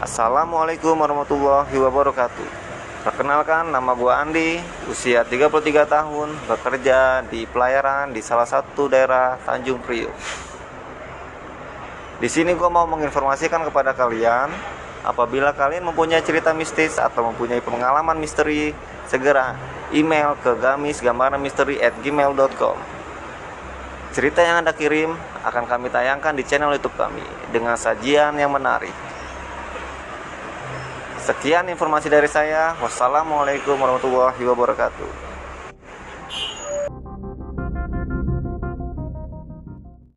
Assalamualaikum warahmatullahi wabarakatuh. Perkenalkan nama gua Andi Usia 33 tahun Bekerja di pelayaran di salah satu daerah Tanjung Priok. Di sini gua mau menginformasikan kepada kalian Apabila kalian mempunyai cerita mistis atau mempunyai pengalaman misteri Segera email ke gamis gambaran misteri at gmail.com Cerita yang Anda kirim akan kami tayangkan di channel YouTube kami dengan sajian yang menarik. Sekian informasi dari saya. Wassalamualaikum warahmatullahi wabarakatuh.